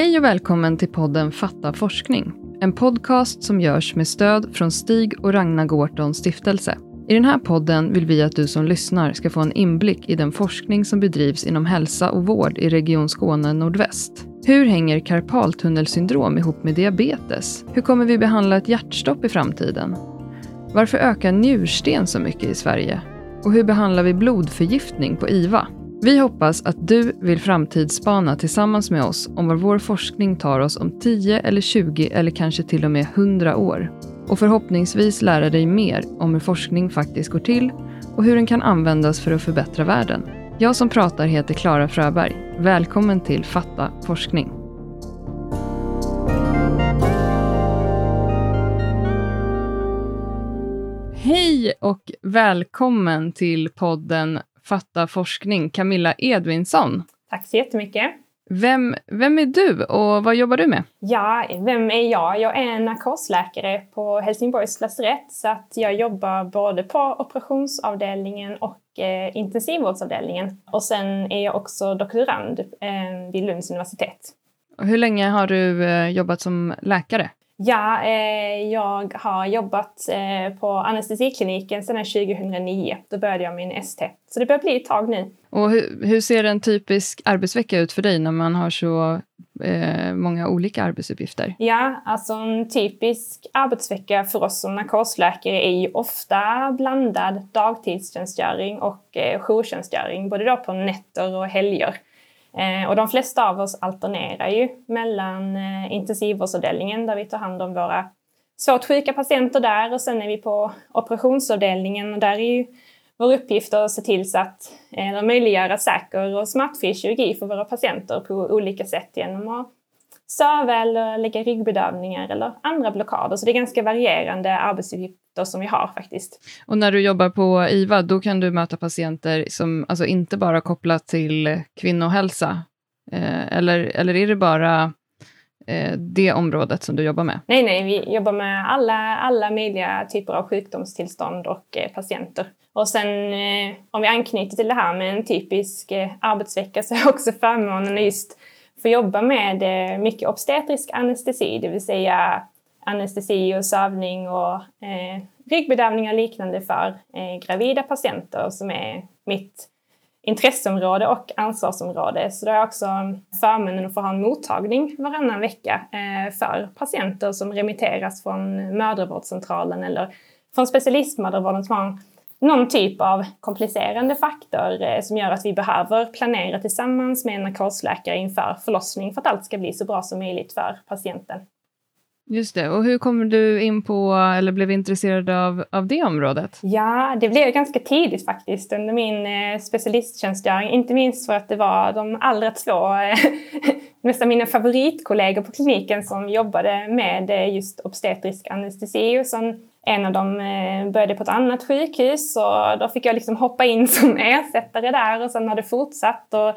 Hej och välkommen till podden Fatta forskning. En podcast som görs med stöd från Stig och Ragnar Gårtons stiftelse. I den här podden vill vi att du som lyssnar ska få en inblick i den forskning som bedrivs inom hälsa och vård i Region Skåne Nordväst. Hur hänger karpaltunnelsyndrom ihop med diabetes? Hur kommer vi behandla ett hjärtstopp i framtiden? Varför ökar njursten så mycket i Sverige? Och hur behandlar vi blodförgiftning på IVA? Vi hoppas att du vill framtidsspana tillsammans med oss om var vår forskning tar oss om 10 eller 20 eller kanske till och med 100 år. Och förhoppningsvis lära dig mer om hur forskning faktiskt går till och hur den kan användas för att förbättra världen. Jag som pratar heter Klara Fröberg. Välkommen till Fatta forskning. Hej och välkommen till podden Fatta forskning, Camilla Edvinsson. Tack så jättemycket. Vem, vem är du och vad jobbar du med? Ja, vem är jag? Jag är narkosläkare på Helsingborgs lasarett så att jag jobbar både på operationsavdelningen och eh, intensivvårdsavdelningen. Och sen är jag också doktorand eh, vid Lunds universitet. hur länge har du eh, jobbat som läkare? Ja, eh, jag har jobbat eh, på anestesikliniken sedan 2009. Då började jag min ST. Så det börjar bli ett tag nu. Och hur, hur ser en typisk arbetsvecka ut för dig när man har så eh, många olika arbetsuppgifter? Ja, alltså en typisk arbetsvecka för oss som narkosläkare är ju ofta blandad dagtidstjänstgöring och eh, jourtjänstgöring, både då på nätter och helger. Eh, och de flesta av oss alternerar ju mellan eh, intensivvårdsavdelningen där vi tar hand om våra svårt sjuka patienter där och sen är vi på operationsavdelningen. Och där är ju vår uppgift att se till så att eh, eller möjliggöra säker och smärtfri kirurgi för våra patienter på olika sätt genom att söva eller lägga ryggbedövningar eller andra blockader. Så det är ganska varierande arbetsuppgifter som vi har faktiskt. Och när du jobbar på IVA, då kan du möta patienter som alltså inte bara kopplat till kvinnohälsa, eh, eller, eller är det bara eh, det området som du jobbar med? Nej, nej, vi jobbar med alla, alla möjliga typer av sjukdomstillstånd och eh, patienter. Och sen eh, om vi anknyter till det här med en typisk eh, arbetsvecka så är också förmånen just får jobba med eh, mycket obstetrisk anestesi, det vill säga anestesi och sövning och eh, och liknande för eh, gravida patienter som är mitt intresseområde och ansvarsområde. Så då har jag också förmånen att få ha en mottagning varannan vecka eh, för patienter som remitteras från mödravårdscentralen eller från specialistmödravården som har någon typ av komplicerande faktor eh, som gör att vi behöver planera tillsammans med en narkosläkare inför förlossning för att allt ska bli så bra som möjligt för patienten. Just det. Och hur kommer du in på, eller blev intresserad av, av det området? Ja, det blev ganska tidigt faktiskt under min eh, specialisttjänstgöring. Inte minst för att det var de allra två, eh, nästan mina favoritkollegor på kliniken som jobbade med just obstetrisk anestesi. Och sen en av dem eh, började på ett annat sjukhus och då fick jag liksom hoppa in som ersättare där och sen har det fortsatt. Och,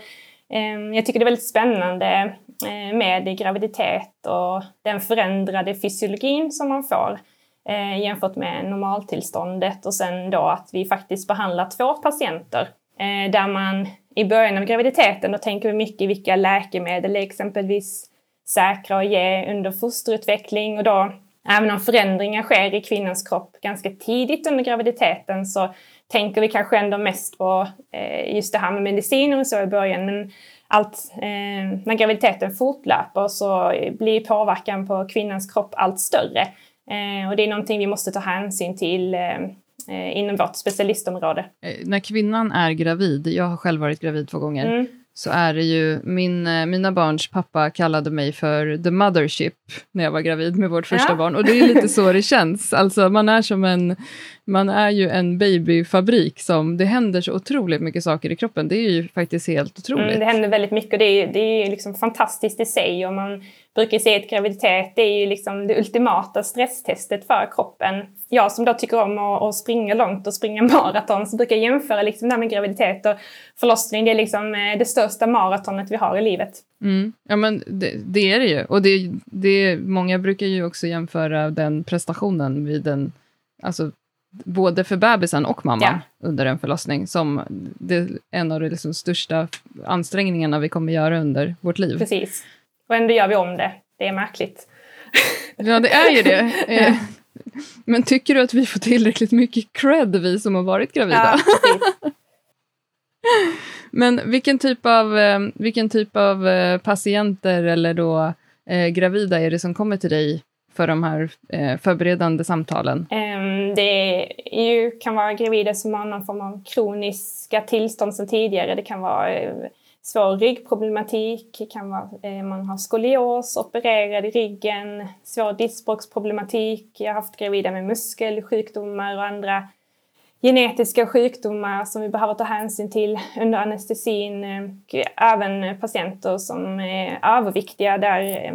eh, jag tycker det är väldigt spännande eh, med graviditet och den förändrade fysiologin som man får jämfört med normaltillståndet och sen då att vi faktiskt behandlar två patienter där man i början av graviditeten då tänker vi mycket vilka läkemedel är exempelvis säkra att ge under fosterutveckling och då Även om förändringar sker i kvinnans kropp ganska tidigt under graviditeten så tänker vi kanske ändå mest på eh, just det här med mediciner och så i början. Men allt, eh, när graviditeten fortlöper så blir påverkan på kvinnans kropp allt större. Eh, och det är någonting vi måste ta hänsyn till inom vårt specialistområde. När kvinnan är gravid, jag har själv varit gravid två gånger, mm så är det ju, min, eh, mina barns pappa kallade mig för the mothership när jag var gravid med vårt första ja. barn. Och det är lite så det känns. Alltså man är som en, man är ju en babyfabrik som, det händer så otroligt mycket saker i kroppen. Det är ju faktiskt helt otroligt. Mm, det händer väldigt mycket och det är, det är liksom fantastiskt i sig. Och man brukar säga att graviditet det är ju liksom det ultimata stresstestet för kroppen. Jag som då tycker om att, att springa långt och springa maraton så brukar jag jämföra liksom det här med graviditet och förlossning. Det är liksom eh, det största maratonet vi har i livet. Mm. Ja men det, det, är det ju. Och det, det, många brukar ju också jämföra den prestationen vid en, alltså både för bebisen och mamman ja. under en förlossning som det, en av de liksom största ansträngningarna vi kommer göra under vårt liv. Precis. Och ändå gör vi om det. Det är märkligt. Ja, det är ju det. Men tycker du att vi får tillräckligt mycket cred, vi som har varit gravida? Ja, Men vilken typ av, eh, vilken typ av eh, patienter eller då eh, gravida är det som kommer till dig för de här eh, förberedande samtalen? Ehm, det ju, kan vara gravida som har någon form av kroniska tillstånd sedan tidigare. Det kan vara eh, svår ryggproblematik, det kan vara eh, man har skolios, opererad i ryggen, svår diskbråcksproblematik. Jag har haft gravida med muskelsjukdomar och andra genetiska sjukdomar som vi behöver ta hänsyn till under anestesin. Och även patienter som är överviktiga där eh,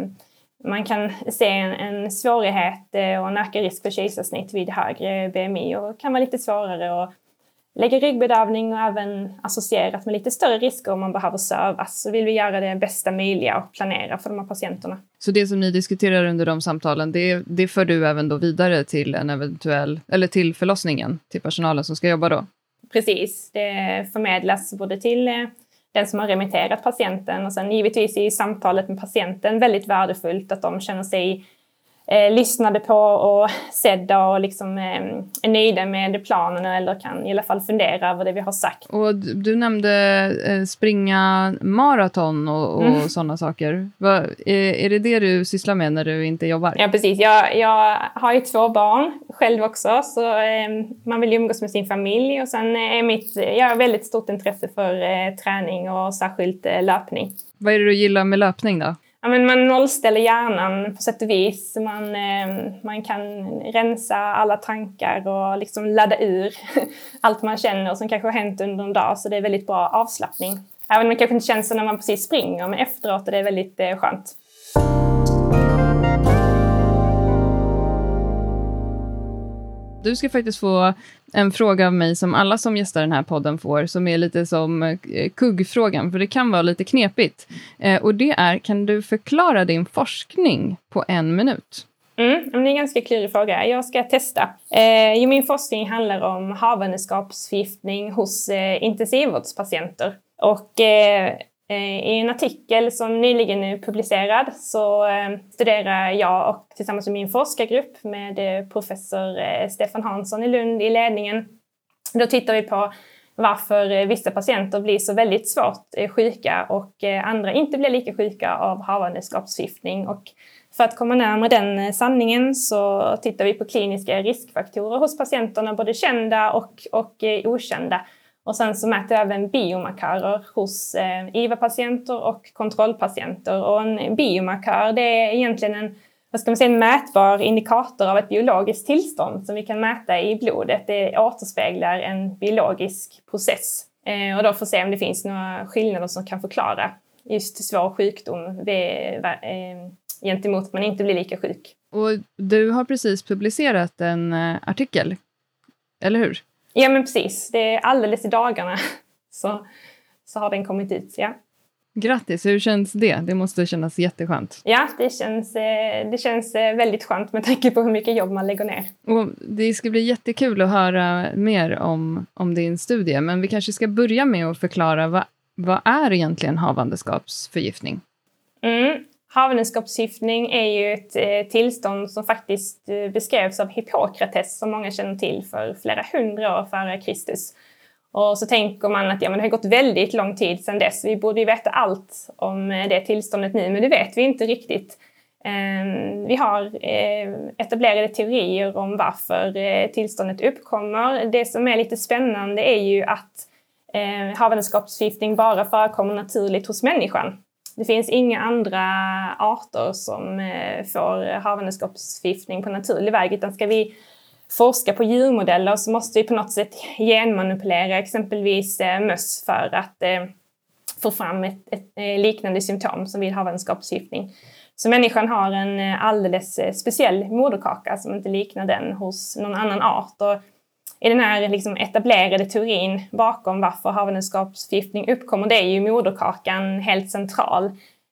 man kan se en, en svårighet eh, och en ökad risk för kejsarsnitt vid högre BMI och kan vara lite svårare att lägga ryggbedövning och även associerat med lite större risker om man behöver sövas. Så vill vi göra det bästa möjliga och planera för de här patienterna. Så det som ni diskuterar under de samtalen, det, det för du även då vidare till en eventuell, eller till förlossningen, till personalen som ska jobba då? Precis, det förmedlas både till eh, den som har remitterat patienten och sen givetvis i samtalet med patienten väldigt värdefullt att de känner sig eh, lyssnade på och sedda och liksom, eh, är nöjda med planen eller kan i alla fall fundera över det vi har sagt. Och du nämnde eh, springa maraton och, och mm. sådana saker. Va, är, är det det du sysslar med när du inte jobbar? Ja, precis. Jag, jag har ju två barn själv också, så eh, man vill ju umgås med sin familj och sen är mitt, jag har väldigt stort intresse för eh, träning och särskilt eh, löpning. Vad är det du gillar med löpning då? Ja, men man nollställer hjärnan på sätt och vis. Man, eh, man kan rensa alla tankar och liksom ladda ur allt man känner som kanske har hänt under en dag. Så det är väldigt bra avslappning. Även om det kanske inte känns så när man precis springer, men efteråt är det väldigt eh, skönt. Du ska faktiskt få en fråga av mig som alla som gästar den här podden får, som är lite som eh, kuggfrågan, för det kan vara lite knepigt. Eh, och det är, kan du förklara din forskning på en minut? Mm, det är en ganska klurig fråga. Jag ska testa. Eh, min forskning handlar om havandeskapsförgiftning hos eh, intensivvårdspatienter. Och Eh, Eh, I en artikel som nyligen är publicerad så eh, studerar jag och tillsammans med min forskargrupp med eh, professor Stefan Hansson i Lund i ledningen. Då tittar vi på varför vissa patienter blir så väldigt svårt sjuka och andra inte blir lika sjuka av havandeskapsförgiftning. Och för att komma närmare den sanningen så tittar vi på kliniska riskfaktorer hos patienterna, både kända och, och okända. Och sen så mäter jag även biomarkörer hos eh, IVA-patienter och kontrollpatienter. Och en biomarkör det är egentligen en, vad ska man säga, en mätbar indikator av ett biologiskt tillstånd som vi kan mäta i blodet. Det återspeglar en biologisk process. Eh, och då får se om det finns några skillnader som kan förklara just svår sjukdom vid, eh, gentemot att man inte blir lika sjuk. Och du har precis publicerat en artikel, eller hur? Ja men precis, det är alldeles i dagarna så, så har den kommit ut. Ja. Grattis, hur känns det? Det måste kännas jätteskönt. Ja, det känns, eh, det känns eh, väldigt skönt med tanke på hur mycket jobb man lägger ner. Och det ska bli jättekul att höra mer om, om din studie, men vi kanske ska börja med att förklara vad, vad är egentligen havandeskapsförgiftning? Mm. Havandeskapsförgiftning är ju ett eh, tillstånd som faktiskt eh, beskrevs av Hippokrates som många känner till för flera hundra år före Kristus. Och så tänker man att ja, men det har gått väldigt lång tid sedan dess. Vi borde ju veta allt om eh, det tillståndet nu, men det vet vi inte riktigt. Ehm, vi har etablerade teorier om varför tillståndet uppkommer. Det som är lite spännande är ju att havandeskapsförgiftning bara förekommer naturligt hos människan. Det finns inga andra arter som eh, får havandeskapsförgiftning på naturlig väg utan ska vi forska på djurmodeller så måste vi på något sätt genmanipulera exempelvis eh, möss för att eh, få fram ett, ett liknande symptom som vid havandeskapsförgiftning. Så människan har en alldeles speciell moderkaka som inte liknar den hos någon annan art. Och i den här liksom etablerade teorin bakom varför havandeskapsförgiftning uppkommer, det är ju moderkakan helt central.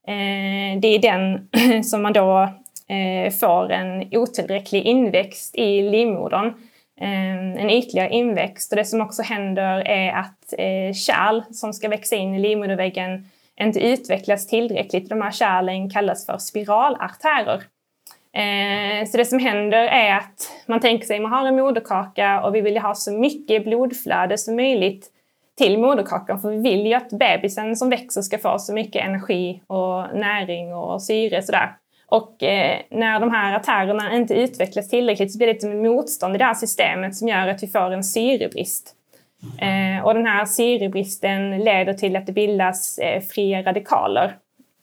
Eh, det är den som man då eh, får en otillräcklig inväxt i livmodern. Eh, en ytligare inväxt och det som också händer är att eh, kärl som ska växa in i livmoderväggen inte utvecklas tillräckligt. De här kärlen kallas för spiralartärer. Eh, så det som händer är att man tänker sig man har en moderkaka och vi vill ha så mycket blodflöde som möjligt till moderkakan för vi vill ju att bebisen som växer ska få så mycket energi och näring och syre sådär. Och eh, när de här artärerna inte utvecklas tillräckligt så blir det ett motstånd i det här systemet som gör att vi får en syrebrist. Eh, och den här syrebristen leder till att det bildas eh, fria radikaler.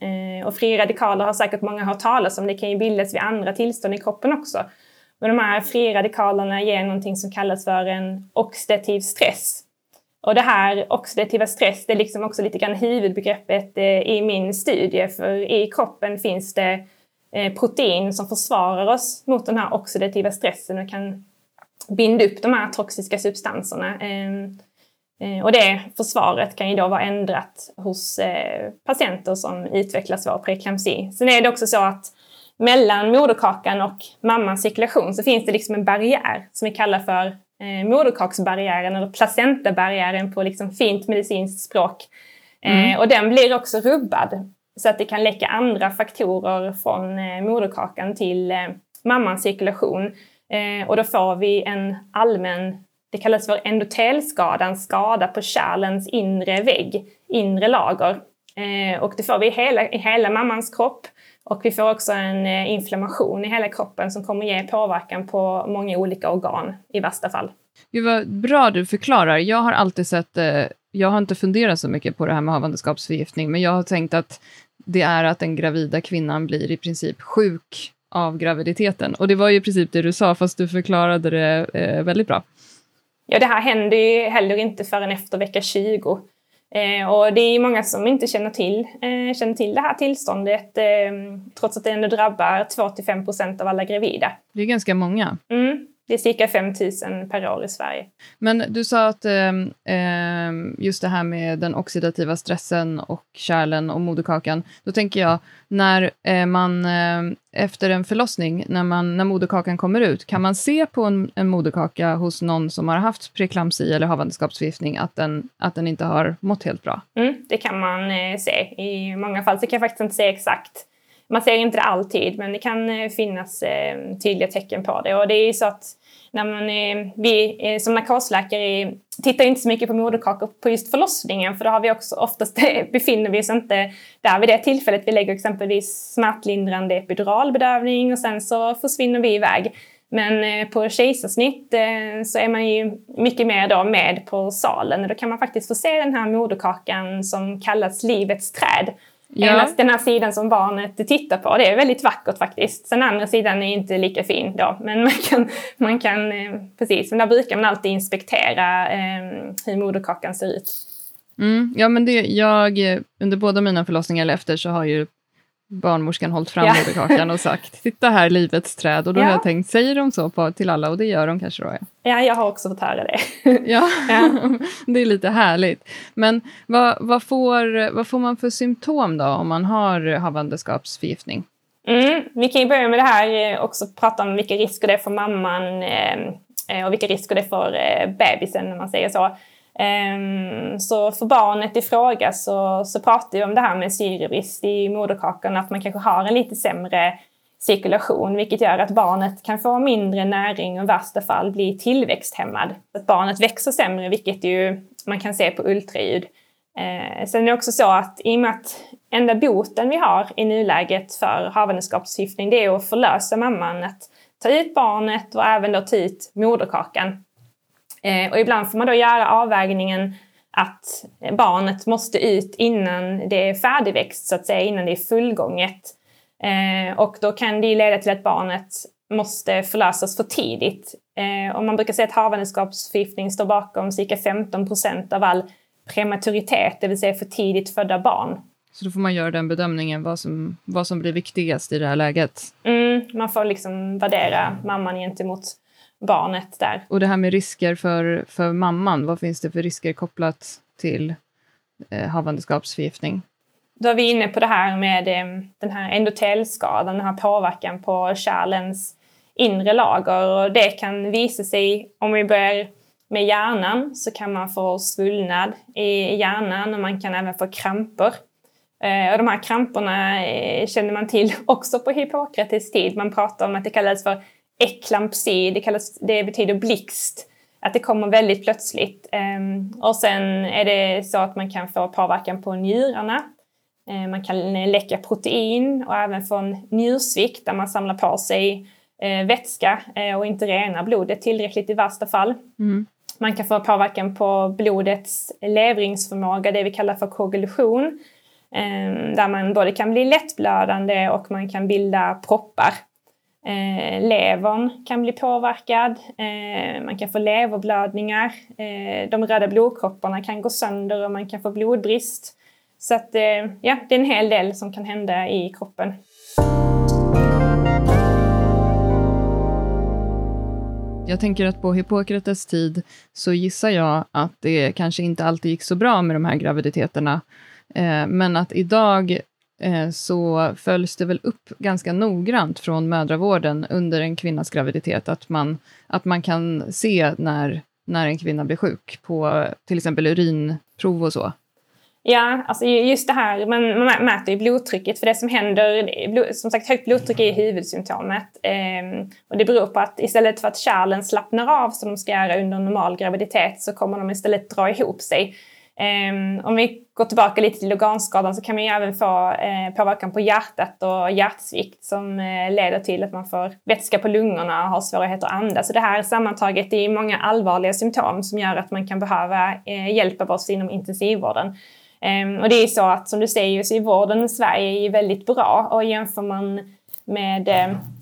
Eh, och fria radikaler har säkert många hört talas om. Det kan ju bildas vid andra tillstånd i kroppen också. Men de här fria radikalerna ger någonting som kallas för en oxidativ stress. Och det här oxidativa stress, det är liksom också lite grann huvudbegreppet eh, i min studie. För i kroppen finns det eh, protein som försvarar oss mot den här oxidativa stressen och kan binda upp de här toxiska substanserna. Ehm, Eh, och det försvaret kan ju då vara ändrat hos eh, patienter som utvecklar svår preeklampsi. Sen är det också så att mellan moderkakan och mammans cirkulation så finns det liksom en barriär som vi kallar för eh, moderkaksbarriären eller placentabarriären på liksom fint medicinskt språk. Mm. och den blir också rubbad så att det kan läcka andra faktorer från moderkakan till mammans cirkulation. Och då får vi en allmän, det kallas för endotelskada, en skada på kärlens inre vägg, inre lager. Eh, och det får vi i hela, i hela mammans kropp. Och vi får också en eh, inflammation i hela kroppen som kommer ge påverkan på många olika organ i värsta fall. Gud vad bra du förklarar. Jag har alltid sett, eh, jag har inte funderat så mycket på det här med havandeskapsförgiftning, men jag har tänkt att det är att den gravida kvinnan blir i princip sjuk av graviditeten. Och det var ju i princip det du sa, fast du förklarade det eh, väldigt bra. Ja, det här händer ju heller inte förrän efter vecka 20. Eh, och det är många som inte känner till, eh, känner till det här tillståndet, eh, trots att det ändå drabbar 2-5 procent av alla gravida. Det är ganska många. Mm. Det är cirka 5 000 per år i Sverige. Men du sa att eh, just det här med den oxidativa stressen och kärlen och moderkakan. Då tänker jag, när eh, man eh, efter en förlossning, när, man, när moderkakan kommer ut, kan man se på en, en moderkaka hos någon som har haft preklampsi eller havandeskapsförgiftning att den, att den inte har mått helt bra? Mm, det kan man eh, se. I många fall så kan jag faktiskt inte säga exakt man ser inte det alltid, men det kan eh, finnas eh, tydliga tecken på det. Och det är ju så att när man, eh, vi eh, som narkosläkare tittar inte så mycket på moderkakor på just förlossningen, för då har vi också oftast befinner vi oss inte där vid det tillfället. Vi lägger exempelvis smärtlindrande epiduralbedövning och sen så försvinner vi iväg. Men på kejsarsnitt så är man ju mycket mer då med på salen och då kan man faktiskt få se den här moderkakan som kallas livets träd Ja. Den här sidan som barnet tittar på, det är väldigt vackert faktiskt. Sen andra sidan är inte lika fin då. Men man kan, man kan eh, precis, men där brukar man alltid inspektera eh, hur moderkakan ser ut. Mm, ja, men det, jag, under båda mina förlossningar eller efter så har ju barnmorskan hållit fram ja. moderkakan och sagt titta här livets träd och då ja. har jag tänkt, säger de så på, till alla och det gör de kanske då? Ja, ja jag har också fått höra det. ja, det är lite härligt. Men vad, vad, får, vad får man för symptom då om man har havandeskapsförgiftning? Mm, vi kan ju börja med det här eh, också prata om vilka risker det är för mamman eh, eh, och vilka risker det är för bebisen om man säger så. Ehm, så för barnet i fråga så, så pratar vi om det här med syrebrist i moderkakan, att man kanske har en lite sämre cirkulation, vilket gör att barnet kan få mindre näring och i värsta fall bli tillväxthämmad. Att barnet växer sämre, vilket ju man kan se på ultraljud. Eh, sen är det också så att i och med att enda boten vi har i nuläget för havandeskapsförgiftning det är att förlösa mamman, att ta ut barnet och även då ta ut moderkakan. Eh, och ibland får man då göra avvägningen att barnet måste ut innan det är färdigväxt, så att säga, innan det är fullgånget. Eh, och då kan det leda till att barnet måste förlösas för tidigt. Eh, och man brukar säga att havandeskapsförgiftning står bakom cirka 15 procent av all prematuritet, det vill säga för tidigt födda barn. Så då får man göra den bedömningen vad som, vad som blir viktigast i det här läget? Mm, man får liksom värdera mamman gentemot barnet där. Och det här med risker för, för mamman, vad finns det för risker kopplat till eh, havandeskapsförgiftning? Då är vi inne på det här med eh, den här endotelskadan, den här påverkan på kärlens inre lager och det kan visa sig, om vi börjar med hjärnan, så kan man få svullnad i hjärnan och man kan även få kramper. Eh, och de här kramperna eh, känner man till också på Hippokrates tid. Man pratar om att det kallas för eklampsi, det, kallas, det betyder blixt. Att det kommer väldigt plötsligt. Ehm, och sen är det så att man kan få påverkan på njurarna. Eh, man kan läcka protein och även få en njursvikt där man samlar på sig vätska och inte renar blodet tillräckligt i värsta fall. Mm. Man kan få påverkan på blodets levringsförmåga, det vi kallar för koagulation. Ehm, där man både kan bli lättblödande och man kan bilda proppar. Eh, levern kan bli påverkad, eh, man kan få leverblödningar, eh, de röda blodkropparna kan gå sönder och man kan få blodbrist. Så att, eh, ja, det är en hel del som kan hända i kroppen. Jag tänker att på Hippokrates tid så gissar jag att det kanske inte alltid gick så bra med de här graviditeterna. Eh, men att idag Eh, så följs det väl upp ganska noggrant från mödravården under en kvinnas graviditet, att man, att man kan se när, när en kvinna blir sjuk på till exempel urinprov och så. Ja, alltså just det här, man, man mäter ju blodtrycket för det som händer, som sagt högt blodtryck är huvudsymptomet. Eh, och det beror på att istället för att kärlen slappnar av som de ska göra under normal graviditet så kommer de istället dra ihop sig. Ehm, om vi går tillbaka lite till organskadan så kan man ju även få eh, påverkan på hjärtat och hjärtsvikt som eh, leder till att man får vätska på lungorna och har svårigheter att andas. Så det här sammantaget är många allvarliga symptom som gör att man kan behöva eh, hjälp av oss inom intensivvården. Ehm, och det är så att som du säger så är vården i Sverige väldigt bra och jämför man med,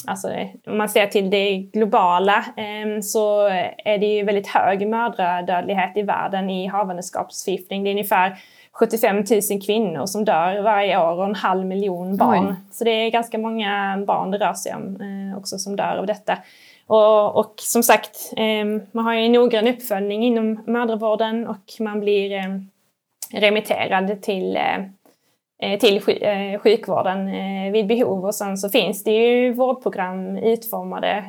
alltså om man ser till det globala eh, så är det ju väldigt hög mödradödlighet i världen i havandeskapsförgiftning. Det är ungefär 75 000 kvinnor som dör varje år och en halv miljon barn. Oj. Så det är ganska många barn det rör sig om eh, också som dör av detta. Och, och som sagt, eh, man har ju en noggrann uppföljning inom mödravården och man blir eh, remitterad till, eh, Eh, till eh, sjukvården eh, vid behov. Och sen så finns det ju vårdprogram utformade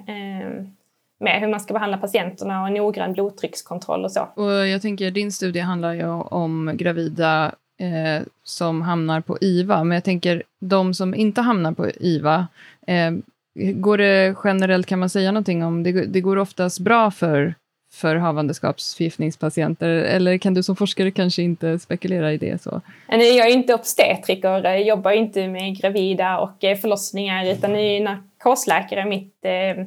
med hur man ska behandla patienterna och noggrann blodtryckskontroll och så. Och jag tänker, din studie handlar ju om gravida eh, som hamnar på IVA, men jag tänker de som inte hamnar på IVA, eh, går det generellt, kan man säga någonting om, det, det går oftast bra för för havandeskapsförgiftningspatienter? Eller kan du som forskare kanske inte spekulera i det? så? Nej, jag är inte obstetriker, jag jobbar inte med gravida och eh, förlossningar utan är narkosläkare mitt eh,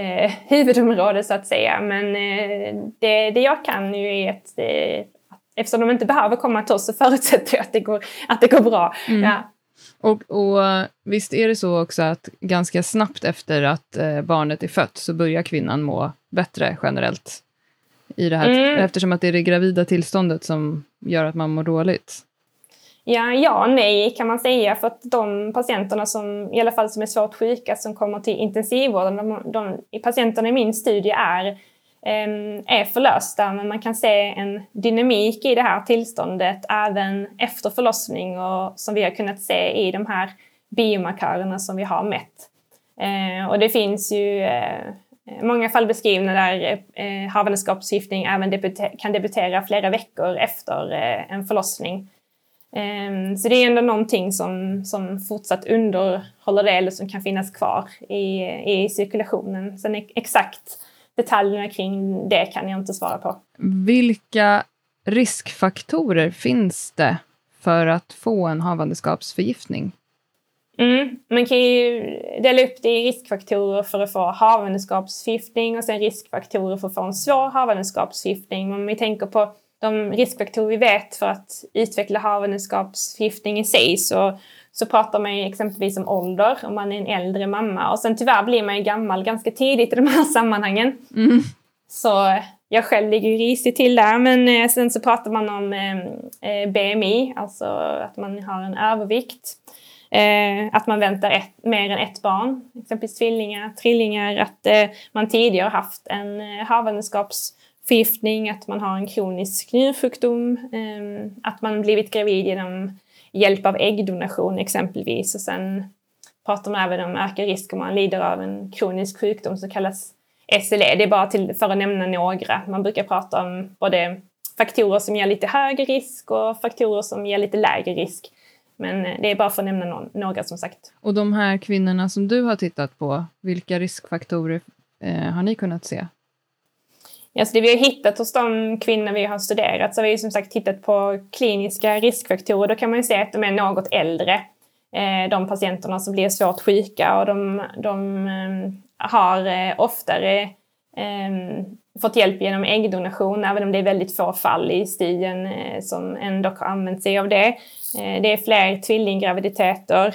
eh, huvudområde så att säga. Men eh, det, det jag kan ju är att eh, eftersom de inte behöver komma till oss så förutsätter jag att det går, att det går bra. Mm. Ja. Och, och, visst är det så också att ganska snabbt efter att eh, barnet är fött så börjar kvinnan må bättre generellt? I det här, mm. Eftersom att det är det gravida tillståndet som gör att man mår dåligt. Ja, ja nej kan man säga. För att de patienterna som, i alla fall som är svårt sjuka, som kommer till intensivvården, de, de, patienterna i min studie är Ehm, är förlösta men man kan se en dynamik i det här tillståndet även efter förlossning och som vi har kunnat se i de här biomarkörerna som vi har mätt. Eh, och det finns ju eh, många fall beskrivna där eh, havandeskapsförgiftning även debuter kan debutera flera veckor efter en förlossning. Ehm, så det är ändå någonting som, som fortsatt underhåller det eller som kan finnas kvar i, i cirkulationen. Sen exakt detaljerna kring det kan jag inte svara på. Vilka riskfaktorer finns det för att få en havandeskapsförgiftning? Mm. Man kan ju dela upp det i riskfaktorer för att få havandeskapsförgiftning och sen riskfaktorer för att få en svår havandeskapsförgiftning. Om vi tänker på de riskfaktorer vi vet för att utveckla havandeskapsförgiftning i sig så så pratar man ju exempelvis om ålder, om man är en äldre mamma. Och sen tyvärr blir man ju gammal ganska tidigt i de här sammanhangen. Mm. Så jag själv ligger ju risigt till där. Men eh, sen så pratar man om eh, eh BMI, alltså att man har en övervikt. Eh, att man väntar ett, mer än ett barn, exempelvis tvillingar, trillingar. Att eh, man tidigare haft en eh, förgiftning, att man har en kronisk njursjukdom, ehm, att man blivit gravid genom hjälp av äggdonation exempelvis. Och sen pratar man även om ökad risk om man lider av en kronisk sjukdom som kallas SLE. Det är bara till, för att nämna några. Man brukar prata om både faktorer som ger lite högre risk och faktorer som ger lite lägre risk. Men eh, det är bara för att nämna någon, några som sagt. Och de här kvinnorna som du har tittat på, vilka riskfaktorer eh, har ni kunnat se? Alltså det vi har hittat hos de kvinnor vi har studerat så har vi som sagt tittat på kliniska riskfaktorer. Då kan man ju se att de är något äldre. Eh, de patienterna som blir svårt sjuka och de, de eh, har eh, oftare fått hjälp genom äggdonation, även om det är väldigt få fall i studien som ändå har använt sig av det. Det är fler tvillinggraviditeter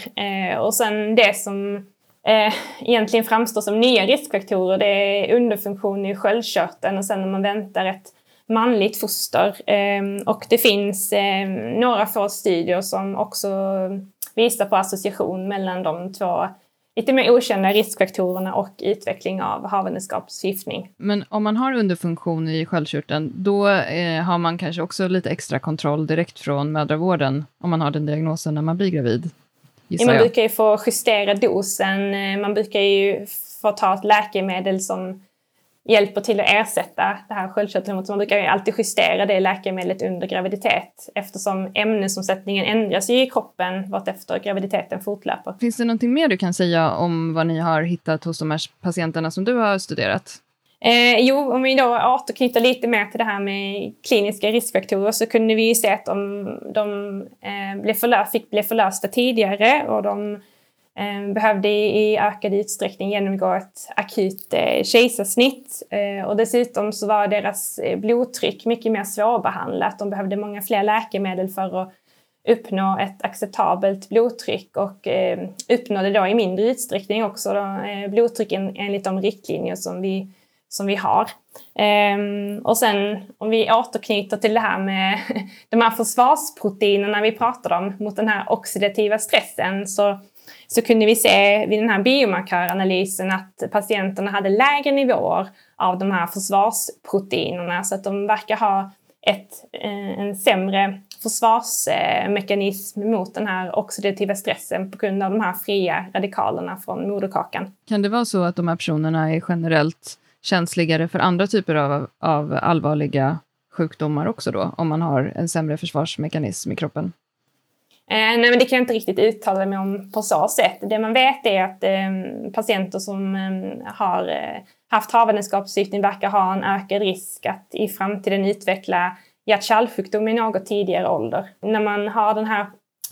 och sen det som eh, egentligen framstår som nya riskfaktorer. Det är underfunktion i sköldkörteln och sen när man väntar ett manligt foster. Eh, och det finns eh, några få studier som också visar på association mellan de två lite mer okända riskfaktorerna och utveckling av havandeskapsförgiftning. Men om man har underfunktion i sköldkörteln, då eh, har man kanske också lite extra kontroll direkt från mödravården om man har den diagnosen när man blir gravid? Ja, man brukar ju få justera dosen. Eh, man brukar ju få ta ett läkemedel som hjälper till att ersätta det här sköldkörtelhormonet. Man brukar ju alltid justera det läkemedlet under graviditet eftersom ämnesomsättningen ändras i kroppen vartefter graviditeten fortlöper. Finns det någonting mer du kan säga om vad ni har hittat hos de här patienterna som du har studerat? Eh, jo, om vi då återknyter lite mer till det här med kliniska riskfaktorer så kunde vi ju se att de, de eh, blev förlö fick bli förlösta tidigare och de eh, behövde i, ökad utsträckning genomgå ett akut eh, kejsarsnitt. Eh, och dessutom så var deras eh, blodtryck mycket mer svårbehandlat. De behövde många fler läkemedel för att uppnå ett acceptabelt blodtryck och eh, uppnådde då i mindre utsträckning också då, eh, blodtrycken enligt de riktlinjer som vi som vi har. Um, och sen om vi återknyter till det här med de här försvarsproteinerna vi pratade om mot den här oxidativa stressen så, så kunde vi se vid den här biomarköranalysen att patienterna hade lägre nivåer av de här försvarsproteinerna så att de verkar ha ett, eh, en sämre försvarsmekanism mot den här oxidativa stressen på grund av de här fria radikalerna från moderkakan. Kan det vara så att de här personerna är generellt känsligare för andra typer av, av allvarliga sjukdomar också då, om man har en sämre försvarsmekanism i kroppen? Eh, nej, men det kan jag inte riktigt uttala mig om på så sätt. Det man vet är att eh, patienter som ehm, eh, har haft havandeskapssyftning verkar ha en ökad risk att i framtiden utveckla hjärt-kärlsjukdom i något tidigare ålder. När man har den här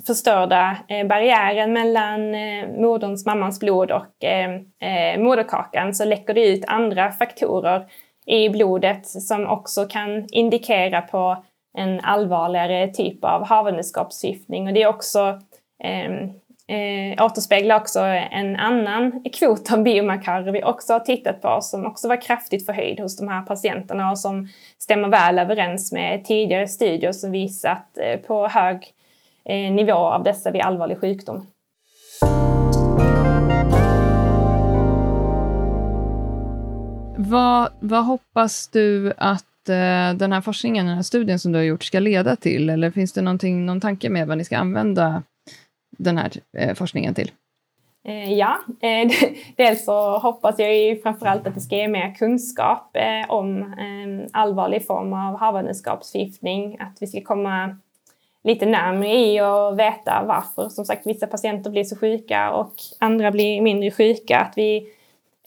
förstörda eh, barriären mellan eh, moderns, mammans blod och eh, moderkakan så läcker det ut andra faktorer i blodet som också kan indikera på en allvarligare typ av havandeskapsförgiftning. Och det är också eh, eh, återspeglar också en annan kvot av biomarkörer vi också har tittat på som också var kraftigt förhöjd hos de här patienterna och som stämmer väl överens med tidigare studier som visat eh, på hög eh, nivå av dessa vid allvarlig sjukdom. Vad, vad hoppas du att eh, den här forskningen, den här studien som du har gjort ska leda till? Eller finns det någon tanke med vad ni ska använda den här eh, forskningen till? Eh, ja, eh, dels så hoppas jag ju framförallt att det ska ge mer kunskap eh, om allvarlig form av havandeskapsförgiftning. Att vi ska komma lite närmre i och veta varför. Som sagt, vissa patienter blir så sjuka och andra blir mindre sjuka. Att vi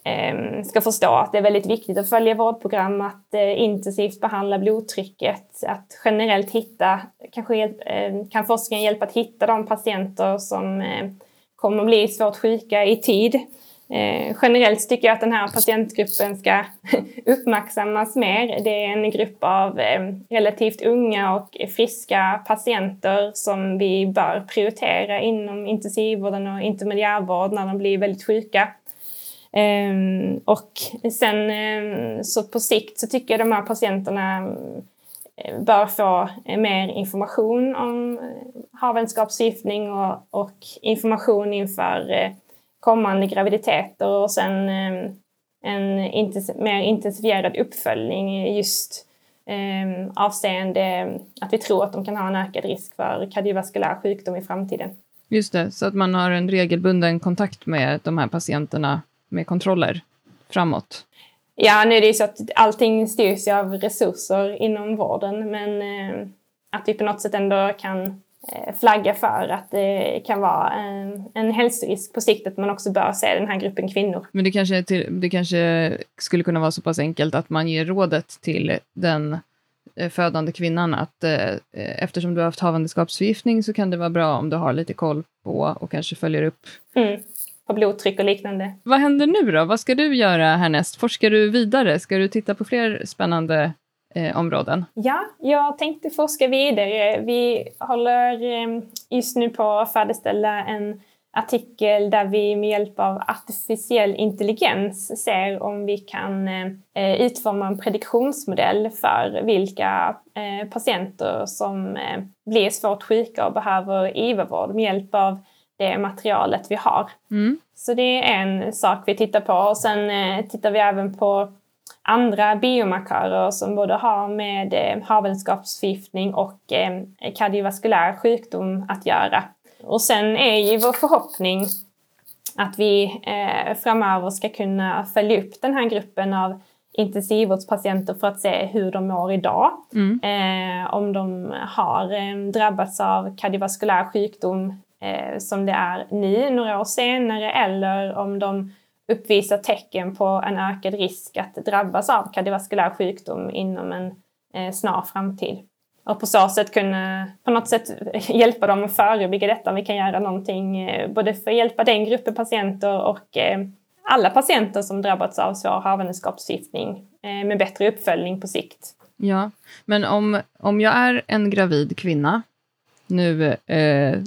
eh, ska förstå att det är väldigt viktigt att följa vårdprogram, att eh, intensivt behandla blodtrycket, att generellt hitta, kanske eh, kan forskningen hjälpa att hitta de patienter som eh, kommer att bli svårt sjuka i tid. Eh, generellt tycker jag att den här patientgruppen ska uppmärksammas mer. Det är en grupp av eh, relativt unga och friska patienter som vi bör prioritera inom intensivvården och intermediärvård när de blir väldigt sjuka. Eh, och sen eh, så på sikt så tycker jag de här patienterna eh, bör få mer information om eh, havandeskapsförgiftning och, och information inför eh, kommande graviditeter och sen eh, en intens mer intensifierad uppföljning just eh, avseende att vi tror att de kan ha en ökad risk för kardiovaskulär sjukdom i framtiden. Just det, så att man har en regelbunden kontakt med de här patienterna med kontroller framåt. Ja, nu är det ju så att allting styrs av resurser inom vården, men eh, att vi på något sätt ändå kan flagga för att det kan vara en, en hälsorisk på sikt att man också bör se den här gruppen kvinnor. Men det kanske, till, det kanske skulle kunna vara så pass enkelt att man ger rådet till den eh, födande kvinnan att eh, eftersom du har haft havandeskapsförgiftning så kan det vara bra om du har lite koll på och kanske följer upp mm på blodtryck och liknande. Vad händer nu då? Vad ska du göra härnäst? Forskar du vidare? Ska du titta på fler spännande eh, områden? Ja, jag tänkte forska vidare. Vi håller eh, just nu på att färdigställa en artikel där vi med hjälp av artificiell intelligens ser om vi kan eh, utforma en prediktionsmodell för vilka eh, patienter som eh, blir svårt sjuka och behöver IVA-vård med hjälp av det materialet vi har. Mm. Så det är en sak vi tittar på. Och sen eh, tittar vi även på andra biomarkörer som både har med eh, havandeskapsförgiftning och eh, kardiovaskulär sjukdom att göra. Och sen är ju vår förhoppning att vi eh, framöver ska kunna följa upp den här gruppen av intensivvårdspatienter för att se hur de mår idag. Mm. Eh, om de har eh, drabbats av kardiovaskulär sjukdom som det är nu, några år senare, eller om de uppvisar tecken på en ökad risk att drabbas av kardiovaskulär sjukdom inom en eh, snar framtid. Och på så sätt kunna på något sätt hjälpa dem att förebygga detta. Vi kan göra någonting eh, både för att hjälpa den gruppen patienter och eh, alla patienter som drabbats av svår havandeskapsförgiftning eh, med bättre uppföljning på sikt. Ja, men om, om jag är en gravid kvinna, nu eh,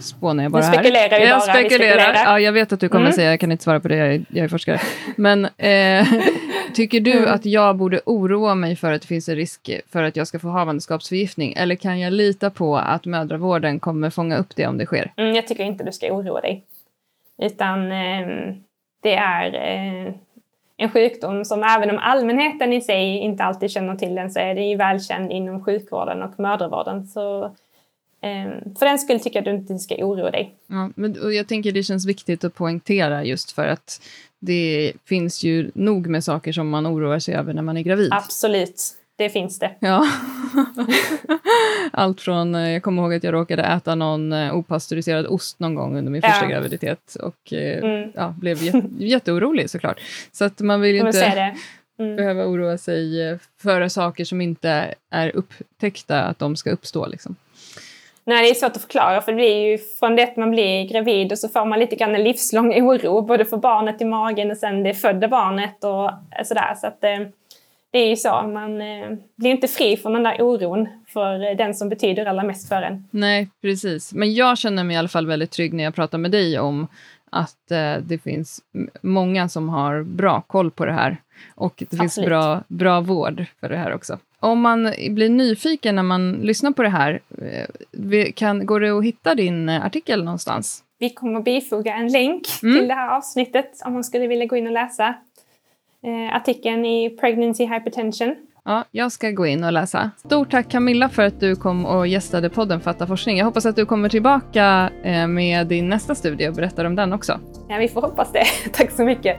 spånar jag bara här. spekulerar vi bara. Jag spekulerar. Ja, jag vet att du kommer mm. säga, jag kan inte svara på det, jag är, jag är forskare. Men eh, tycker du mm. att jag borde oroa mig för att det finns en risk för att jag ska få havandeskapsförgiftning? Eller kan jag lita på att mödravården kommer fånga upp det om det sker? Mm, jag tycker inte du ska oroa dig. Utan eh, det är eh, en sjukdom som även om allmänheten i sig inte alltid känner till den så är det ju välkänd inom sjukvården och mödravården. Så för den skull tycker jag att du inte ska oroa dig. Ja, men, jag tänker det känns viktigt att poängtera just för att det finns ju nog med saker som man oroar sig över när man är gravid. Absolut, det finns det. Ja. Allt från, eh, jag kommer ihåg att jag råkade äta någon eh, opastöriserad ost någon gång under min första ja. graviditet och eh, mm. ja, blev jätte, jätteorolig såklart. Så att man vill inte mm. behöva oroa sig för saker som inte är upptäckta att de ska uppstå. Liksom. Nej, det är svårt att förklara för det blir ju från det att man blir gravid och så får man lite grann en livslång oro både för barnet i magen och sen det födda barnet och sådär. Så att, eh, det är ju så, man eh, blir inte fri från den där oron för eh, den som betyder allra mest för en. Nej, precis. Men jag känner mig i alla fall väldigt trygg när jag pratar med dig om att eh, det finns många som har bra koll på det här. Och det Absolut. finns bra, bra vård för det här också. Om man blir nyfiken när man lyssnar på det här, eh, kan, går det att hitta din artikel någonstans? Vi kommer att bifoga en länk mm. till det här avsnittet om man skulle vilja gå in och läsa eh, artikeln i Pregnancy Hypertension. Ja, jag ska gå in och läsa. Stort tack Camilla för att du kom och gästade podden Fatta forskning. Jag hoppas att du kommer tillbaka eh, med din nästa studie och berättar om den också. Ja, vi får hoppas det. tack så mycket.